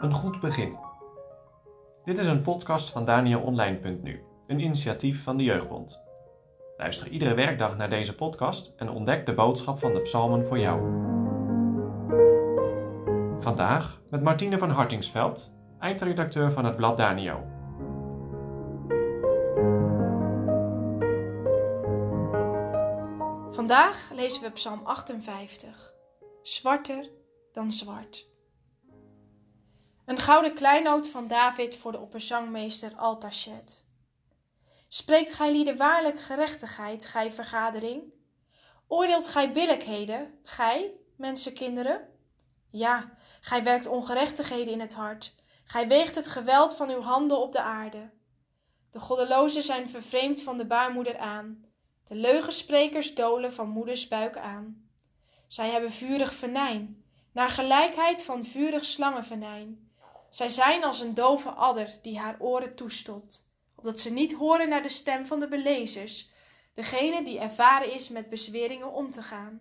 Een goed begin. Dit is een podcast van DanielOnline.nu, een initiatief van de Jeugdbond. Luister iedere werkdag naar deze podcast en ontdek de boodschap van de psalmen voor jou. Vandaag met Martine van Hartingsveld, eindredacteur van het blad Danio. Vandaag lezen we Psalm 58. Zwarter dan zwart. Een gouden kleinoot van David voor de opperzangmeester Altachet. Spreekt gij lieden waarlijk gerechtigheid, gij vergadering? Oordeelt gij billijkheden, gij, mensenkinderen? Ja, gij werkt ongerechtigheden in het hart. Gij weegt het geweld van uw handen op de aarde. De goddelozen zijn vervreemd van de baarmoeder aan. De leugensprekers dolen van moeders buik aan. Zij hebben vurig venijn, naar gelijkheid van vurig slangenvenijn. Zij zijn als een dove adder die haar oren toestopt, opdat ze niet horen naar de stem van de belezers, degene die ervaren is met bezweringen om te gaan.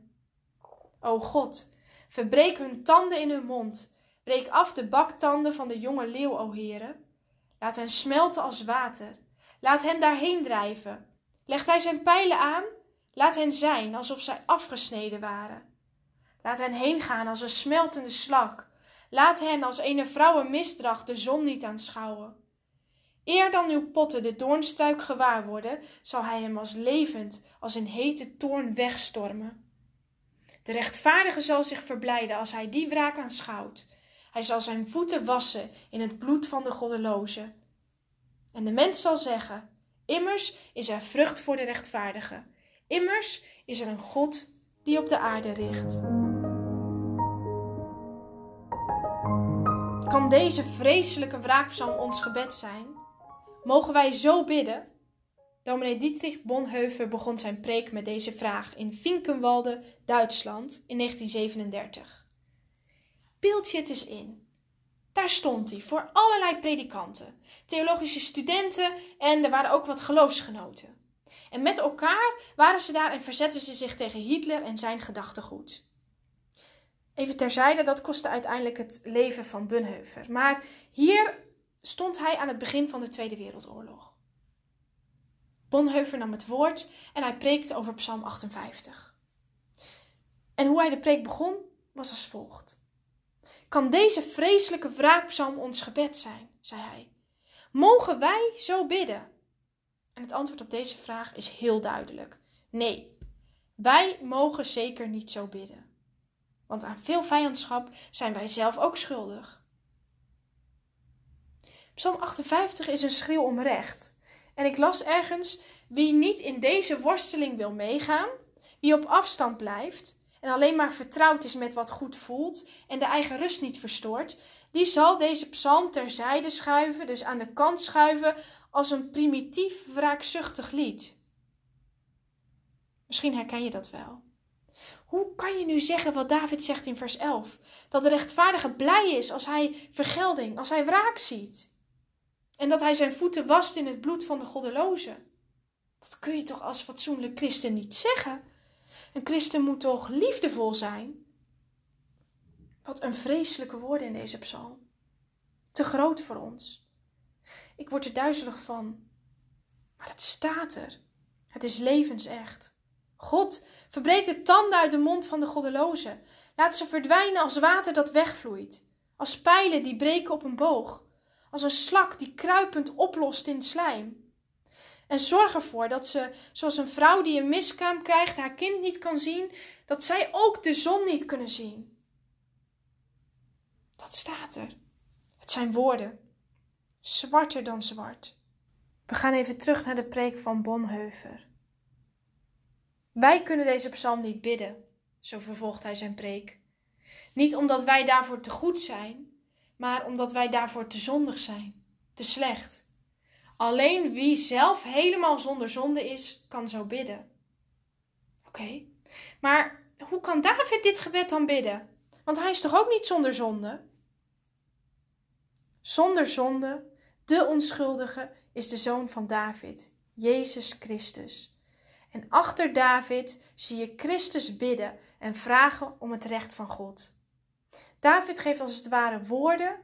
O God, verbreek hun tanden in hun mond, breek af de baktanden van de jonge leeuw, o heren. Laat hen smelten als water, laat hen daarheen drijven, Legt hij zijn pijlen aan? Laat hen zijn alsof zij afgesneden waren. Laat hen heen gaan als een smeltende slak. Laat hen als een vrouwen misdracht de zon niet aanschouwen. Eer dan uw potten de doornstruik gewaar worden, zal hij hem als levend, als in hete toorn wegstormen. De rechtvaardige zal zich verblijden als hij die wraak aanschouwt. Hij zal zijn voeten wassen in het bloed van de goddeloze. En de mens zal zeggen: Immers is er vrucht voor de rechtvaardige. Immers is er een God die op de aarde richt. Kan deze vreselijke wraakpsalm ons gebed zijn? Mogen wij zo bidden? Dominee Dietrich Bonhoeffer begon zijn preek met deze vraag in Finkenwalde, Duitsland in 1937. Beeld je het eens in. Daar stond hij voor allerlei predikanten, theologische studenten en er waren ook wat geloofsgenoten. En met elkaar waren ze daar en verzetten ze zich tegen Hitler en zijn gedachtegoed. Even terzijde, dat kostte uiteindelijk het leven van Bunheuver. Maar hier stond hij aan het begin van de Tweede Wereldoorlog. Bonhoeffer nam het woord en hij preekte over Psalm 58. En hoe hij de preek begon, was als volgt. Kan deze vreselijke wraakpsalm ons gebed zijn? zei hij. Mogen wij zo bidden? En het antwoord op deze vraag is heel duidelijk. Nee, wij mogen zeker niet zo bidden. Want aan veel vijandschap zijn wij zelf ook schuldig. Psalm 58 is een schreeuw om recht. En ik las ergens: wie niet in deze worsteling wil meegaan, wie op afstand blijft, en alleen maar vertrouwd is met wat goed voelt en de eigen rust niet verstoort, die zal deze psalm terzijde schuiven, dus aan de kant schuiven, als een primitief wraakzuchtig lied. Misschien herken je dat wel. Hoe kan je nu zeggen wat David zegt in vers 11? Dat de rechtvaardige blij is als hij vergelding, als hij wraak ziet. En dat hij zijn voeten wast in het bloed van de goddeloze. Dat kun je toch als fatsoenlijk christen niet zeggen? Een christen moet toch liefdevol zijn? Wat een vreselijke woorden in deze psalm. Te groot voor ons. Ik word er duizelig van. Maar het staat er. Het is levensecht. God, verbreek de tanden uit de mond van de goddeloze. Laat ze verdwijnen als water dat wegvloeit. Als pijlen die breken op een boog. Als een slak die kruipend oplost in slijm. En zorg ervoor dat ze, zoals een vrouw die een miskraam krijgt, haar kind niet kan zien, dat zij ook de zon niet kunnen zien. Dat staat er. Het zijn woorden. Zwarter dan zwart. We gaan even terug naar de preek van Bonhoeffer. Wij kunnen deze psalm niet bidden, zo vervolgt hij zijn preek. Niet omdat wij daarvoor te goed zijn, maar omdat wij daarvoor te zondig zijn, te slecht. Alleen wie zelf helemaal zonder zonde is, kan zo bidden. Oké, maar hoe kan David dit gebed dan bidden? Want hij is toch ook niet zonder zonde? Zonder zonde, de onschuldige, is de zoon van David, Jezus Christus. En achter David zie je Christus bidden en vragen om het recht van God. David geeft als het ware woorden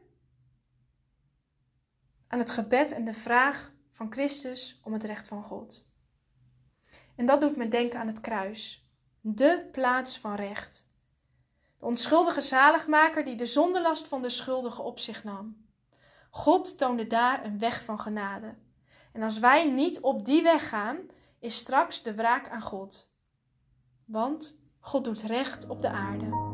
aan het gebed en de vraag van Christus om het recht van God. En dat doet me denken aan het kruis, de plaats van recht. De onschuldige zaligmaker die de zondelast van de schuldige op zich nam. God toonde daar een weg van genade. En als wij niet op die weg gaan, is straks de wraak aan God. Want God doet recht op de aarde.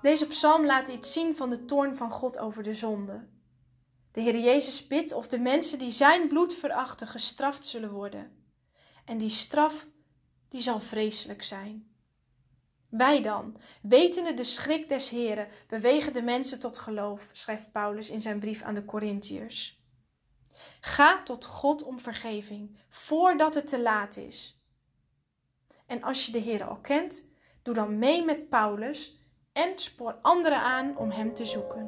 Deze psalm laat iets zien van de toorn van God over de zonde. De Heer Jezus bidt of de mensen die zijn bloed verachten gestraft zullen worden. En die straf, die zal vreselijk zijn. Wij dan, wetende de schrik des Heren, bewegen de mensen tot geloof, schrijft Paulus in zijn brief aan de Corinthiërs. Ga tot God om vergeving, voordat het te laat is. En als je de Heer al kent, doe dan mee met Paulus en spoor anderen aan om Hem te zoeken.